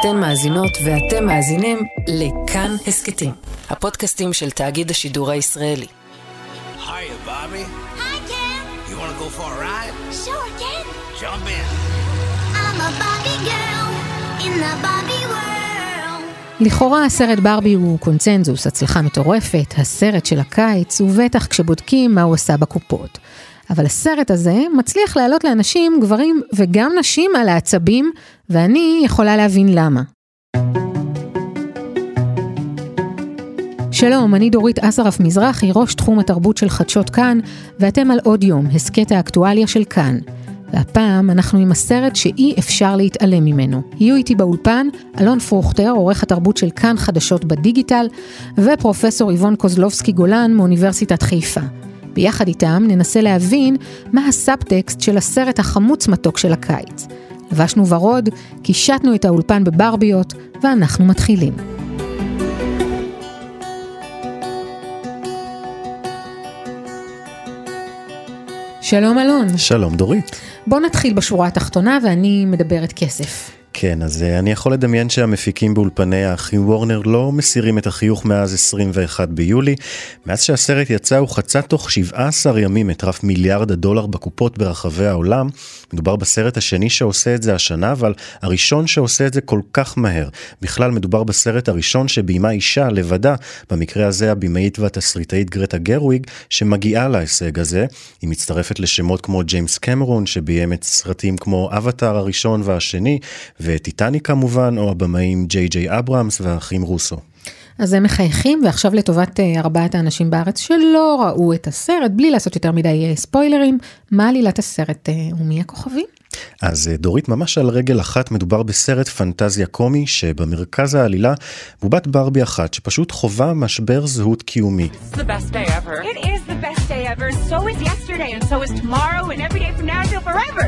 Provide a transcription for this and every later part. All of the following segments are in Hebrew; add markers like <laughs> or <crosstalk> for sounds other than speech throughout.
אתן מאזינות ואתם מאזינים לכאן הסכתים, הפודקאסטים של תאגיד השידור הישראלי. Hiya, Bobby. Hi, Ken. You want to go for a ride? Sure, Ken. Jump in. I'm a Barbie girl in the Barbie world. לכאורה הסרט ברבי הוא קונצנזוס, הצלחה מטורפת, הסרט של הקיץ, ובטח כשבודקים מה הוא עשה בקופות. אבל הסרט הזה מצליח לעלות לאנשים, גברים וגם נשים על העצבים, ואני יכולה להבין למה. שלום, אני דורית אסרף מזרחי, ראש תחום התרבות של חדשות כאן, ואתם על עוד יום, הסכת האקטואליה של כאן. והפעם אנחנו עם הסרט שאי אפשר להתעלם ממנו. יהיו איתי באולפן אלון פרוכטר, עורך התרבות של כאן חדשות בדיגיטל, ופרופסור איבון קוזלובסקי גולן מאוניברסיטת חיפה. ביחד איתם ננסה להבין מה הסאבטקסט של הסרט החמוץ מתוק של הקיץ. לבשנו ורוד, קישטנו את האולפן בברביות, ואנחנו מתחילים. שלום אלון. שלום דורית. בוא נתחיל בשורה התחתונה ואני מדברת כסף. כן, אז אה, אני יכול לדמיין שהמפיקים באולפני האחים וורנר לא מסירים את החיוך מאז 21 ביולי. מאז שהסרט יצא הוא חצה תוך 17 ימים את רף מיליארד הדולר בקופות ברחבי העולם. מדובר בסרט השני שעושה את זה השנה, אבל הראשון שעושה את זה כל כך מהר. בכלל מדובר בסרט הראשון שביימה אישה לבדה, במקרה הזה הבמאית והתסריטאית גרטה גרוויג, שמגיעה להישג הזה. היא מצטרפת לשמות כמו ג'יימס קמרון, שביים את סרטים כמו אבטאר הראשון והשני, וטיטניק כמובן, או הבמאים ג'יי ג'יי אברהמס והאחים רוסו. אז הם מחייכים, ועכשיו לטובת אה, ארבעת האנשים בארץ שלא ראו את הסרט, בלי לעשות יותר מדי אה, ספוילרים, מה עלילת הסרט אה, ומי הכוכבים? אז דורית, ממש על רגל אחת מדובר בסרט פנטזיה קומי, שבמרכז העלילה בובת ברבי אחת, שפשוט חווה משבר זהות קיומי. So is yesterday, and so is tomorrow, and every day from now until forever.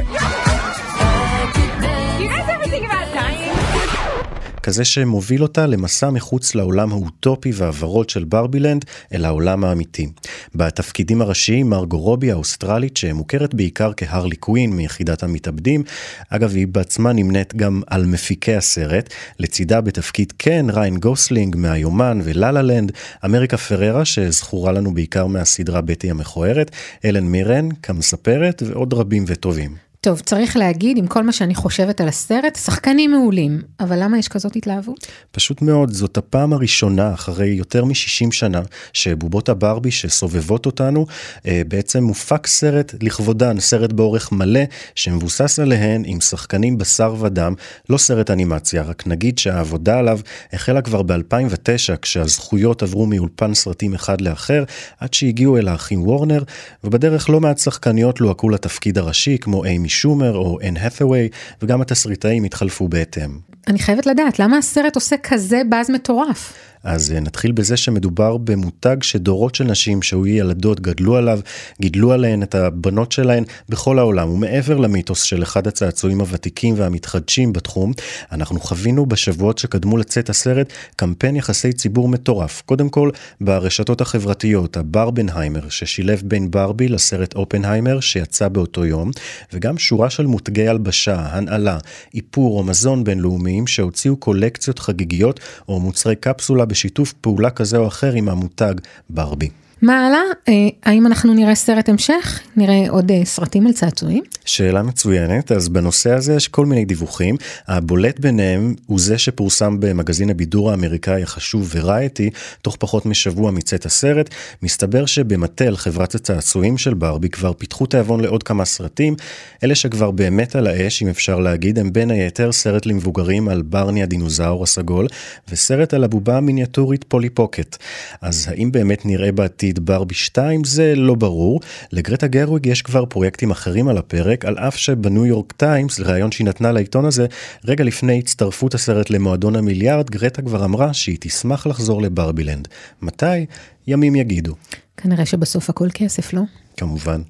כזה שמוביל אותה למסע מחוץ לעולם האוטופי והוורוד של ברבילנד אל העולם האמיתי. בתפקידים הראשיים מרגו רובי האוסטרלית שמוכרת בעיקר כהרלי קווין מיחידת המתאבדים, אגב היא בעצמה נמנית גם על מפיקי הסרט, לצידה בתפקיד קן ריין גוסלינג מהיומן ולה לה לנד, אמריקה פררה שזכורה לנו בעיקר מהסדרה בטי המכוערת, הלן מירן כמספרת ועוד רבים וטובים. טוב, צריך להגיד, עם כל מה שאני חושבת על הסרט, שחקנים מעולים, אבל למה יש כזאת התלהבות? פשוט מאוד, זאת הפעם הראשונה אחרי יותר מ-60 שנה שבובות הברבי שסובבות אותנו, אה, בעצם מופק סרט לכבודן, סרט באורך מלא שמבוסס עליהן עם שחקנים בשר ודם, לא סרט אנימציה, רק נגיד שהעבודה עליו החלה כבר ב-2009 כשהזכויות עברו מאולפן סרטים אחד לאחר, עד שהגיעו אל האחים וורנר, ובדרך לא מעט שחקניות לוהקו לתפקיד הראשי כמו אימי שומר או אן האת'ווי, וגם התסריטאים התחלפו בהתאם. אני חייבת לדעת, למה הסרט עושה כזה באז מטורף? אז אה, נתחיל בזה שמדובר במותג שדורות של נשים שהיו ילדות גדלו עליו, גידלו עליהן את הבנות שלהן בכל העולם, ומעבר למיתוס של אחד הצעצועים הוותיקים והמתחדשים בתחום, אנחנו חווינו בשבועות שקדמו לצאת הסרט קמפיין יחסי ציבור מטורף. קודם כל ברשתות החברתיות, הברבנהיימר, ששילב בין ברבי לסרט אופנהיימר שיצא באותו יום, וגם שורה של מותגי הלבשה, הנעלה, איפור או מזון בינלאומיים שהוציאו קולקציות חגיגיות או מוצרי קפסולה בשיתוף פעולה כזה או אחר עם המותג ברבי. מה הלאה? אה, האם אנחנו נראה סרט המשך? נראה עוד אה, סרטים על צעצועים? שאלה מצוינת, אז בנושא הזה יש כל מיני דיווחים. הבולט ביניהם הוא זה שפורסם במגזין הבידור האמריקאי החשוב וראייטי, תוך פחות משבוע מצאת הסרט. מסתבר שבמטל, חברת הצעצועים של ברבי, כבר פיתחו תיאבון לעוד כמה סרטים. אלה שכבר באמת על האש, אם אפשר להגיד, הם בין היתר סרט למבוגרים על ברני הדינוזאור הסגול, וסרט על הבובה המיניאטורית פולי פוקט. אז האם באמת נראה בעתיד ברבי 2? זה לא ברור. לגרטה גרוויג יש כבר פרויקטים אחרים על הפרק. על אף שבניו יורק טיימס, לראיון שהיא נתנה לעיתון הזה, רגע לפני הצטרפות הסרט למועדון המיליארד, גרטה כבר אמרה שהיא תשמח לחזור לברבילנד. מתי? ימים יגידו. כנראה שבסוף הכל כסף, לא? כמובן.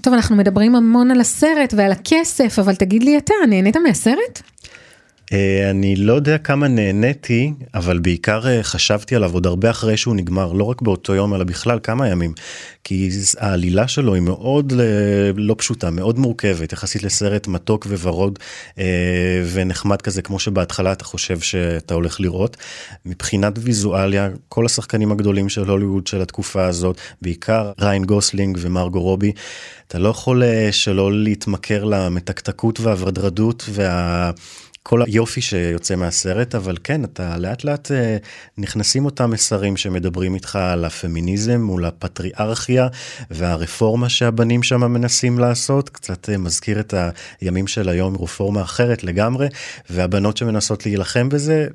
טוב, אנחנו מדברים המון על הסרט ועל הכסף, אבל תגיד לי אתה, נהנית מהסרט? אה, אני לא יודע כמה נהניתי, אבל בעיקר אה, חשבתי עליו עוד הרבה אחרי שהוא נגמר, לא רק באותו יום, אלא בכלל כמה ימים. כי העלילה שלו היא מאוד אה, לא פשוטה, מאוד מורכבת, יחסית לסרט מתוק וורוד ונחמד כזה, כמו שבהתחלה אתה חושב שאתה הולך לראות. מבחינת ויזואליה, כל השחקנים הגדולים של הוליווד של התקופה הזאת, בעיקר ריין גוסלינג ומרגו רובי, אתה לא יכול שלא להתמכר למתקתקות והוורדרדות וה... כל היופי שיוצא מהסרט, אבל כן, אתה לאט לאט אה, נכנסים אותם מסרים שמדברים איתך על הפמיניזם מול הפטריארכיה והרפורמה שהבנים שם מנסים לעשות, קצת אה, מזכיר את הימים של היום, רפורמה אחרת לגמרי, והבנות שמנסות להילחם בזה,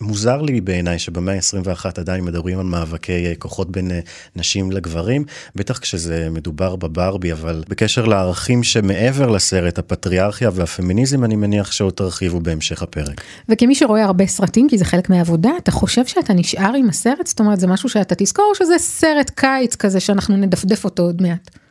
מוזר לי בעיניי שבמאה ה-21 עדיין מדברים על מאבקי אה, כוחות בין אה, נשים לגברים, בטח כשזה מדובר בברבי, אבל בקשר לערכים שמעבר לסרט, הפטריארכיה והפמיניזם, אני מניח שעוד תרחיבו בהמשך הפרק. וכמי שרואה הרבה סרטים, כי זה חלק מהעבודה, אתה חושב שאתה נשאר עם הסרט? זאת אומרת, זה משהו שאתה תזכור, או שזה סרט קיץ כזה שאנחנו נדפדף אותו עוד מעט?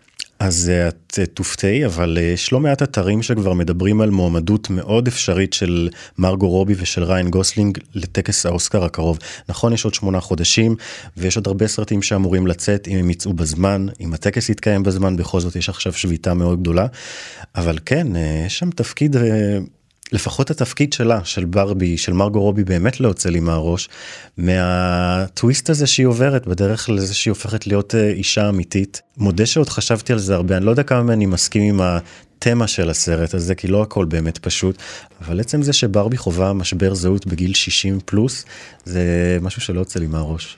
אז אה, את אה, תופתעי, אבל אה, יש לא מעט אתרים שכבר מדברים על מועמדות מאוד אפשרית של מרגו רובי ושל ריין גוסלינג לטקס האוסקר הקרוב. נכון, יש עוד שמונה חודשים, ויש עוד הרבה סרטים שאמורים לצאת אם הם יצאו בזמן, אם הטקס יתקיים בזמן, בכל זאת יש עכשיו שביתה מאוד גדולה. אבל כן, יש שם תפקיד לפחות התפקיד שלה, של ברבי, של מרגו רובי, באמת לא יוצא לי מהראש, מהטוויסט הזה שהיא עוברת בדרך לזה שהיא הופכת להיות אה, אישה אמיתית. מודה שעוד חשבתי על זה הרבה, אני לא יודע כמה אני מסכים עם התמה של הסרט הזה, כי לא הכל באמת פשוט, אבל עצם זה שברבי חווה משבר זהות בגיל 60 פלוס, זה משהו שלא יוצא לי מהראש.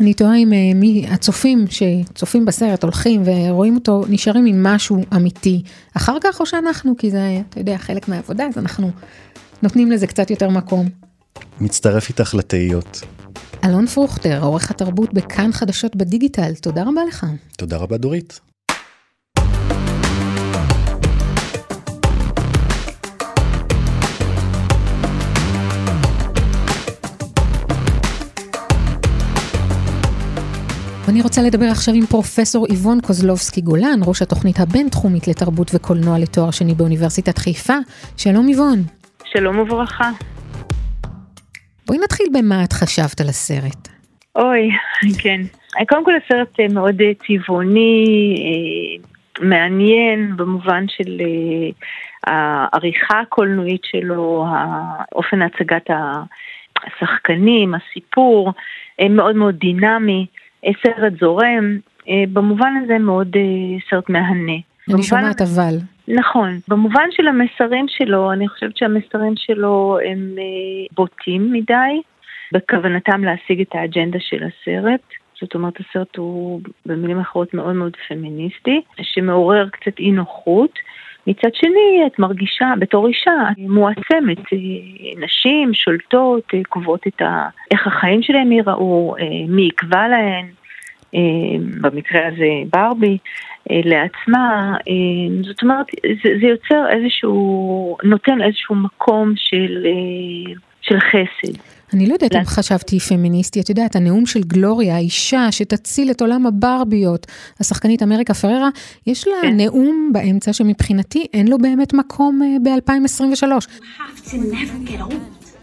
אני תוהה אם אה, מי, הצופים שצופים בסרט הולכים ורואים אותו נשארים עם משהו אמיתי אחר כך או שאנחנו כי זה אתה יודע חלק מהעבודה אז אנחנו נותנים לזה קצת יותר מקום. מצטרף איתך לתהיות. אלון פרוכטר עורך התרבות בכאן חדשות בדיגיטל תודה רבה לך. תודה רבה דורית. ואני רוצה לדבר עכשיו עם פרופסור איבון קוזלובסקי גולן, ראש התוכנית הבינתחומית לתרבות וקולנוע לתואר שני באוניברסיטת חיפה. שלום איבון. שלום וברכה. בואי נתחיל במה את חשבת על הסרט. אוי, <laughs> כן. קודם כל הסרט אה, מאוד אה, צבעוני, אה, מעניין במובן של העריכה הקולנועית שלו, אופן הצגת השחקנים, הסיפור, מאוד מאוד דינמי. סרט זורם, אה, במובן הזה מאוד אה, סרט מהנה. אני שומעת אבל. נכון. במובן של המסרים שלו, אני חושבת שהמסרים שלו הם אה, בוטים מדי, בכוונתם להשיג את האג'נדה של הסרט. זאת אומרת, הסרט הוא במילים אחרות מאוד מאוד פמיניסטי, שמעורר קצת אי נוחות. מצד שני, את מרגישה בתור אישה מועצמת, נשים שולטות, קובעות את ה... איך החיים שלהם ייראו, מי יקבע להן, במקרה הזה ברבי, לעצמה, זאת אומרת, זה, זה יוצר איזשהו, נותן איזשהו מקום של, של חסד. אני לא יודעת אם חשבתי פמיניסטי, את יודעת, הנאום של גלוריה, האישה שתציל את עולם הברביות, השחקנית אמריקה פררה, יש לה כן. נאום באמצע שמבחינתי אין לו באמת מקום ב-2023.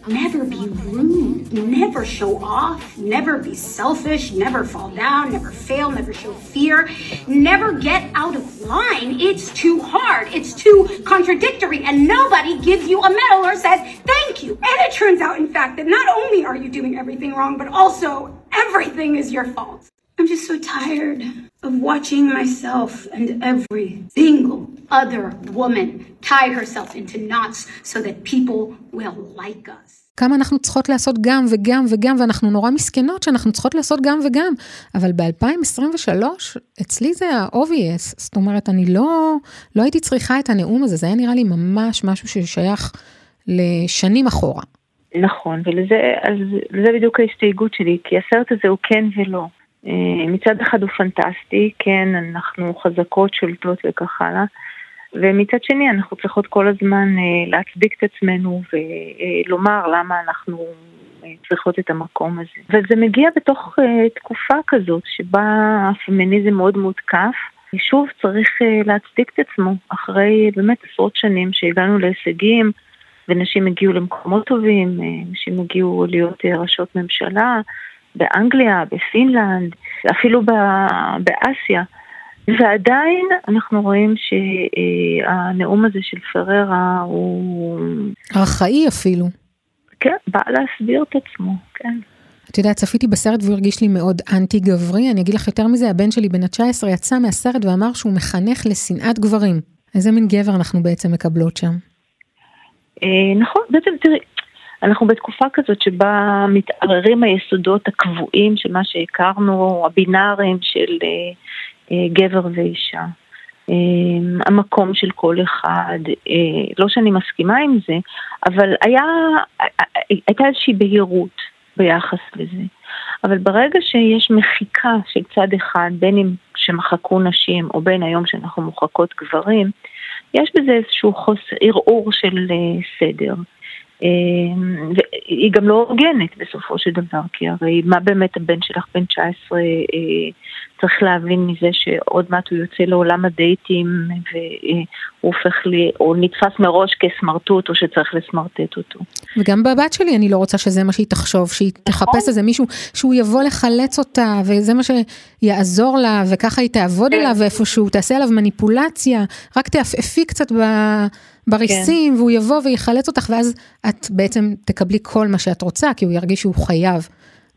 Never be rude, never show off, never be selfish, never fall down, never fail, never show fear, never get out of line. It's too hard, it's too contradictory, and nobody gives you a medal or says thank you. And it turns out, in fact, that not only are you doing everything wrong, but also everything is your fault. I'm just so tired of watching myself and every single other woman tie herself into knots so that people will like us. כמה אנחנו צריכות לעשות גם וגם וגם, ואנחנו נורא מסכנות שאנחנו צריכות לעשות גם וגם, אבל ב-2023, אצלי זה ה-obvious, זאת אומרת, אני לא, לא הייתי צריכה את הנאום הזה, זה היה נראה לי ממש משהו ששייך לשנים אחורה. נכון, ולזה בדיוק ההסתייגות שלי, כי הסרט הזה הוא כן ולא. אה, מצד אחד הוא פנטסטי, כן, אנחנו חזקות, שולטות וכך הלאה. ומצד שני אנחנו צריכות כל הזמן אה, להצדיק את עצמנו ולומר למה אנחנו אה, צריכות את המקום הזה. וזה מגיע בתוך אה, תקופה כזאת שבה הפמיניזם מאוד מותקף. שוב צריך להצדיק את עצמו אחרי באמת עשרות שנים שהגענו להישגים ונשים הגיעו למקומות טובים, נשים הגיעו להיות ראשות ממשלה באנגליה, בפינלנד, אפילו באסיה. ועדיין אנחנו רואים שהנאום הזה של פררה הוא... ארכאי אפילו. כן, בא להסביר את עצמו, כן. את יודעת, צפיתי בסרט והוא הרגיש לי מאוד אנטי גברי, אני אגיד לך יותר מזה, הבן שלי בן ה-19 יצא מהסרט ואמר שהוא מחנך לשנאת גברים. איזה מין גבר אנחנו בעצם מקבלות שם? אה, נכון, בעצם תראי, אנחנו בתקופה כזאת שבה מתערערים היסודות הקבועים של מה שהכרנו, הבינאריים של אה, אה, גבר ואישה. המקום של כל אחד, לא שאני מסכימה עם זה, אבל היה, הייתה איזושהי בהירות ביחס לזה. אבל ברגע שיש מחיקה של צד אחד, בין אם שמחקו נשים או בין היום שאנחנו מוחקות גברים, יש בזה איזשהו חוסר, ערעור של סדר. והיא גם לא הוגנת בסופו של דבר, כי הרי מה באמת הבן שלך בן 19 אה, צריך להבין מזה שעוד מעט הוא יוצא לעולם הדייטים והוא הופך לי, או נתפס מראש כסמרטוט או שצריך לסמרטט אותו. וגם בבת שלי אני לא רוצה שזה מה שהיא תחשוב, שהיא נכון. תחפש איזה מישהו שהוא יבוא לחלץ אותה וזה מה שיעזור לה וככה היא תעבוד כן. עליו איפשהו, תעשה עליו מניפולציה, רק תעפעפי קצת ב... בריסים, כן. והוא יבוא ויחלץ אותך, ואז את בעצם תקבלי כל מה שאת רוצה, כי הוא ירגיש שהוא חייב.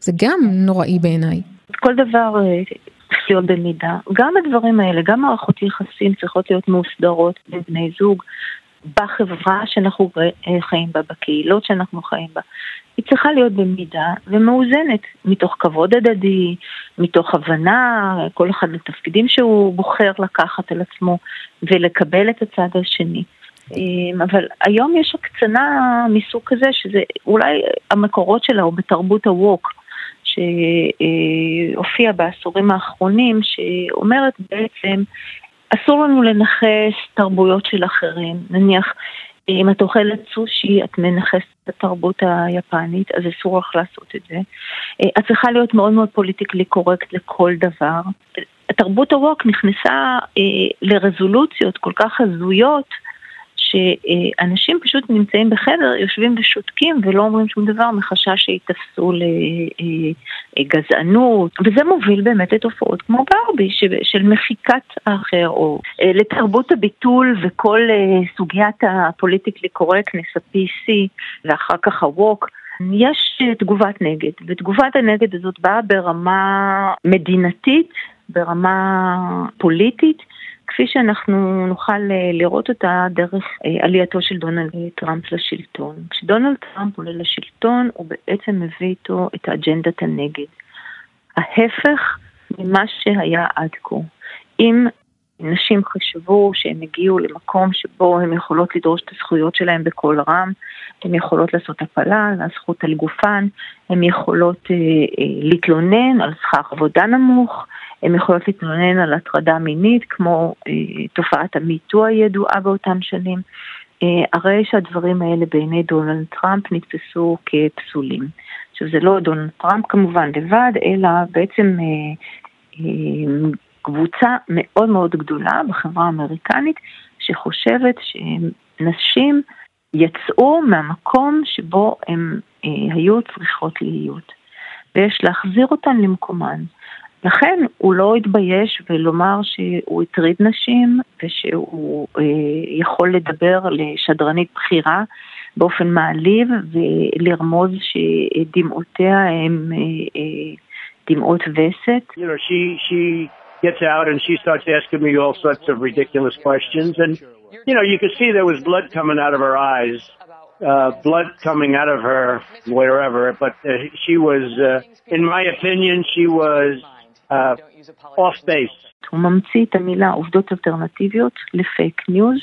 זה גם נוראי בעיניי. כל דבר להיות במידה. גם הדברים האלה, גם מערכות יחסים צריכות להיות מאוסדרות בין בני זוג, בחברה שאנחנו אה, חיים בה, בקהילות שאנחנו חיים בה. היא צריכה להיות במידה ומאוזנת, מתוך כבוד הדדי, מתוך הבנה, כל אחד לתפקידים שהוא בוחר לקחת על עצמו ולקבל את הצד השני. אמ, אבל היום יש הקצנה מסוג כזה, שזה אולי המקורות שלה הוא בתרבות הווק, שהופיע בעשורים האחרונים, שאומרת בעצם, אסור לנו לנכס תרבויות של אחרים. נניח, אם את אוכלת סושי, את מנכסת את התרבות היפנית, אז אסור לך לעשות את זה. את צריכה להיות מאוד מאוד פוליטיקלי קורקט לכל דבר. תרבות הווק נכנסה אה, לרזולוציות כל כך הזויות, שאנשים פשוט נמצאים בחדר, יושבים ושותקים ולא אומרים שום דבר מחשש שייתפסו לגזענות, וזה מוביל באמת לתופעות כמו ברבי, של מחיקת האחר, או אה, לתרבות הביטול וכל אה, סוגיית הפוליטיקלי קורקטנס, ה-PC, ואחר כך ה-Walk. יש אה, תגובת נגד, ותגובת הנגד הזאת באה ברמה מדינתית, ברמה פוליטית, כפי שאנחנו נוכל אה, לראות אותה דרך אה, עלייתו של דונלד טראמפ לשלטון. כשדונלד טראמפ עולה לשלטון, הוא בעצם מביא איתו את אג'נדת הנגד. ההפך ממה שהיה עד כה. אם נשים חשבו שהן הגיעו למקום שבו הן יכולות לדרוש את הזכויות שלהן בקול רם, הן יכולות לעשות הפלה, הזכות על גופן, הן יכולות אה, אה, להתלונן על שכר עבודה נמוך, הן יכולות להתלונן על הטרדה מינית, כמו אה, תופעת המיטו הידועה באותן שנים. אה, הרי שהדברים האלה בעיני דונלד טראמפ נתפסו כפסולים. עכשיו זה לא דונלד טראמפ כמובן לבד, אלא בעצם אה, אה, קבוצה מאוד מאוד גדולה בחברה האמריקנית שחושבת שנשים יצאו מהמקום שבו הן אה, היו צריכות להיות, ויש להחזיר אותן למקומן. לכן הוא לא התבייש ולומר שהוא הטריד נשים ושהוא אה, יכול לדבר לשדרנית בכירה באופן מעליב ולרמוז שדמעותיה הם אה, אה, דמעות וסת. You know, she, she gets out and she starts asking me all sorts of ridiculous questions and you know you could see there was blood coming out of her eyes. Uh, blood coming out of her wherever, but uh, she was, uh, in my opinion, she was off uh, base. הוא ממציא את המילה עובדות אלטרנטיביות לפייק ניוז,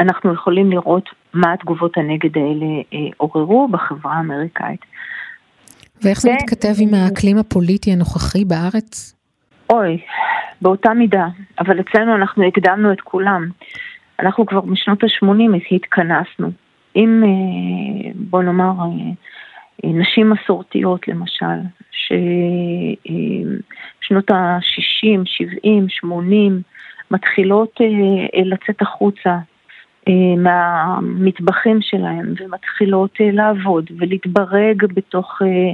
ואנחנו יכולים לראות מה התגובות הנגד האלה אה, עוררו בחברה האמריקאית. ואיך זה מתכתב עם האקלים הפוליטי הנוכחי בארץ? אוי, באותה מידה, אבל אצלנו אנחנו הקדמנו את כולם. אנחנו כבר משנות ה-80 התכנסנו. אם, אה, בוא נאמר, אה, נשים מסורתיות למשל, ששנות ה-60, 70, 80 מתחילות אה, לצאת החוצה אה, מהמטבחים שלהם ומתחילות אה, לעבוד ולהתברג בתוך אה,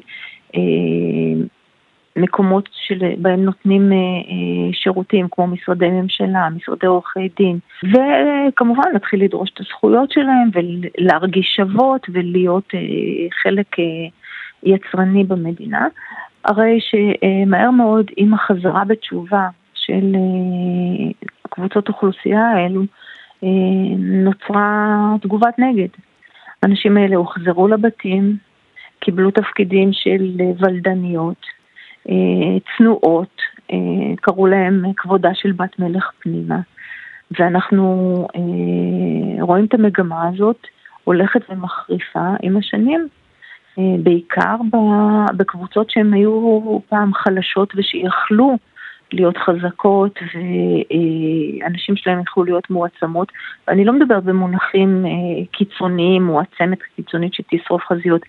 מקומות שבהם נותנים שירותים כמו משרדי ממשלה, משרדי עורכי דין וכמובן להתחיל לדרוש את הזכויות שלהם ולהרגיש שוות ולהיות חלק יצרני במדינה. הרי שמהר מאוד עם החזרה בתשובה של קבוצות אוכלוסייה האלו, אה, נוצרה תגובת נגד. האנשים האלה הוחזרו לבתים, קיבלו תפקידים של ולדניות, אה, צנועות, אה, קראו להם כבודה של בת מלך פנימה. ואנחנו רואים את המגמה הזאת הולכת ומחריפה עם השנים, בעיקר בקבוצות שהן היו פעם חלשות ושיכלו להיות חזקות ואנשים שלהם יכלו להיות מועצמות. ואני לא מדברת במונחים אה, קיצוניים, מועצמת קיצונית שתשרוף חזיות,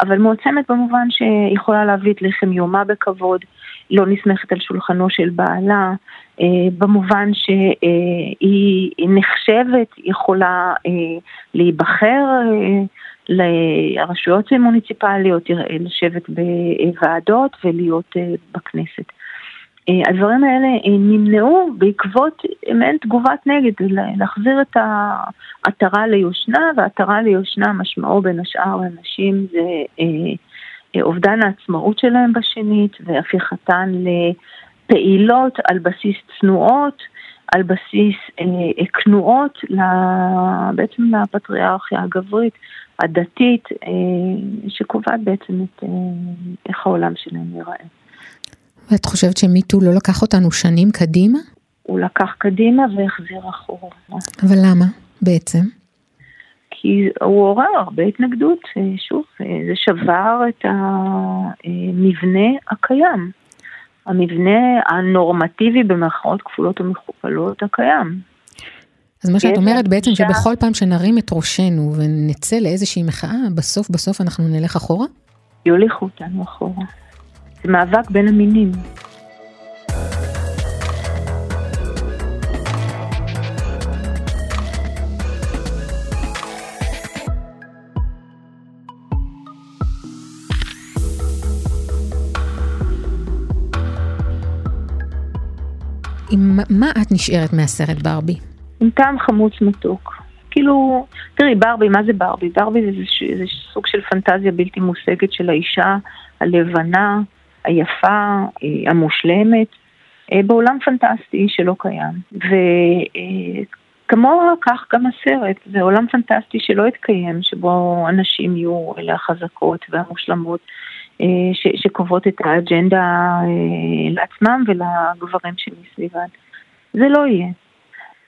אבל מועצמת במובן שיכולה להביא את לחם יומה בכבוד, לא נסמכת על שולחנו של בעלה, אה, במובן שהיא נחשבת, יכולה אה, להיבחר לרשויות מוניציפליות, לשבת בוועדות ולהיות בכנסת. אה, הדברים האלה אה, נמנעו בעקבות מעין תגובת נגד, להחזיר את העטרה ליושנה, והעטרה ליושנה משמעו בין השאר לאנשים זה אה, אובדן העצמאות שלהם בשנית והפיכתן לפעילות על בסיס צנועות, על בסיס כנועות בעצם לפטריארכיה הגברית, הדתית, שקובעת בעצם את איך העולם שלהם ייראה. ואת חושבת שמיטו לא לקח אותנו שנים קדימה? הוא לקח קדימה והחזיר אחורה. אבל למה בעצם? כי הוא עורר הרבה התנגדות, שוב, זה שבר את המבנה הקיים. המבנה הנורמטיבי במרכאות כפולות ומכופלות הקיים. אז מה שאת אומרת בעצם שבכל פעם שנרים את ראשנו ונצא לאיזושהי מחאה, בסוף בסוף אנחנו נלך אחורה? יוליכו אותנו אחורה. זה מאבק בין המינים. עם מה את נשארת מהסרט ברבי? עם טעם חמוץ מתוק. כאילו, תראי, ברבי, מה זה ברבי? ברבי זה, זה, זה סוג של פנטזיה בלתי מושגת של האישה הלבנה, היפה, אה, המושלמת, אה, בעולם פנטסטי שלא קיים. וכמו כך גם הסרט, זה עולם פנטסטי שלא התקיים, שבו הנשים יהיו אלה החזקות והמושלמות. אה, שקובעות את האג'נדה לעצמם ולגברים שמסביבן. זה לא יהיה.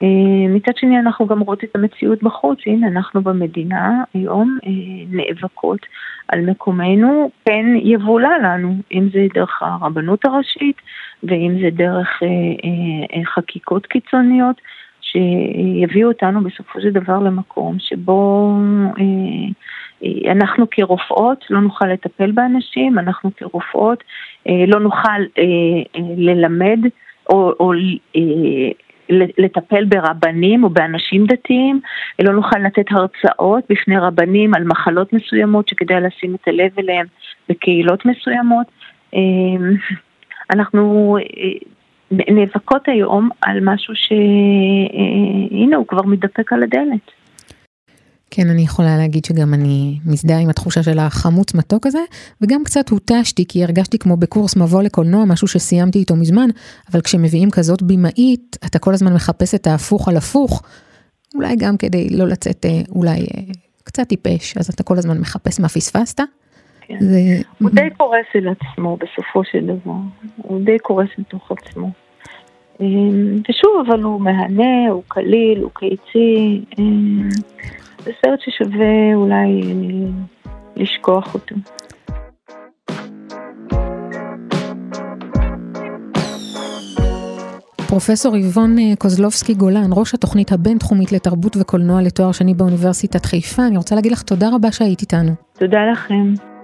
אה, מצד שני אנחנו גם רואות את המציאות בחוץ, הנה אנחנו במדינה היום אה, נאבקות על מקומנו, פן יבולה לנו, אם זה דרך הרבנות הראשית ואם זה דרך אה, חקיקות קיצוניות שיביאו אותנו בסופו של דבר למקום שבו אנחנו כרופאות לא נוכל לטפל באנשים, אנחנו כרופאות לא נוכל ללמד או, או לטפל ברבנים או באנשים דתיים, לא נוכל לתת הרצאות בפני רבנים על מחלות מסוימות שכדאי לשים את הלב אליהן בקהילות מסוימות. אמ, אנחנו אה, נאבקות היום על משהו שהנה הוא כבר מתדפק על הדלת. כן, אני יכולה להגיד שגם אני מזדהה עם התחושה של החמוץ מתוק הזה, וגם קצת הותשתי, כי הרגשתי כמו בקורס מבוא לקולנוע, משהו שסיימתי איתו מזמן, אבל כשמביאים כזאת במאית, אתה כל הזמן מחפש את ההפוך על הפוך, אולי גם כדי לא לצאת אה, אולי אה, קצת טיפש, אז אתה כל הזמן מחפש מה פספסת. כן. זה... הוא די קורס אל עצמו בסופו של דבר, הוא די קורס מתוך עצמו. אה, ושוב, אבל הוא מהנה, הוא קליל, הוא קיצי. זה סרט ששווה אולי אה, לשכוח אותו. פרופסור איבון אה, קוזלובסקי גולן, ראש התוכנית הבינתחומית לתרבות וקולנוע לתואר שני באוניברסיטת חיפה, אני רוצה להגיד לך תודה רבה שהיית איתנו. תודה לכם.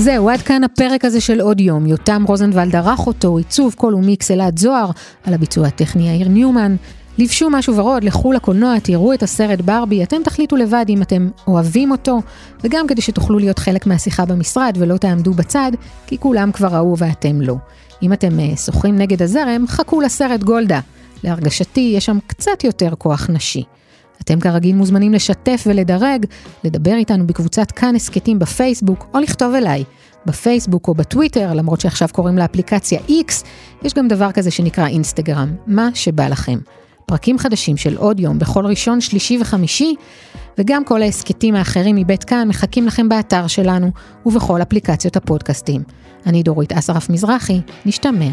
זהו, עד כאן הפרק הזה של עוד יום. יותם רוזנבלד ערך אותו, עיצוב קול ומיקס אלעד זוהר, על הביצוע הטכני יאיר ניומן. לבשו משהו ורוד, לכו לקולנוע, תראו את הסרט ברבי, אתם תחליטו לבד אם אתם אוהבים אותו, וגם כדי שתוכלו להיות חלק מהשיחה במשרד ולא תעמדו בצד, כי כולם כבר ראו ואתם לא. אם אתם שוחים נגד הזרם, חכו לסרט גולדה. להרגשתי, יש שם קצת יותר כוח נשי. אתם כרגיל מוזמנים לשתף ולדרג, לדבר איתנו בקבוצת כאן הסכתים בפייסבוק, או לכתוב אליי. בפייסבוק או בטוויטר, למרות שעכשיו קוראים לאפליקציה X, יש גם דבר כזה שנקרא אינסטגרם, מה שבא לכם. פרקים חדשים של עוד יום בכל ראשון, שלישי וחמישי, וגם כל ההסכתים האחרים מבית כאן מחכים לכם באתר שלנו ובכל אפליקציות הפודקאסטים. אני דורית אסרף מזרחי, נשתמע.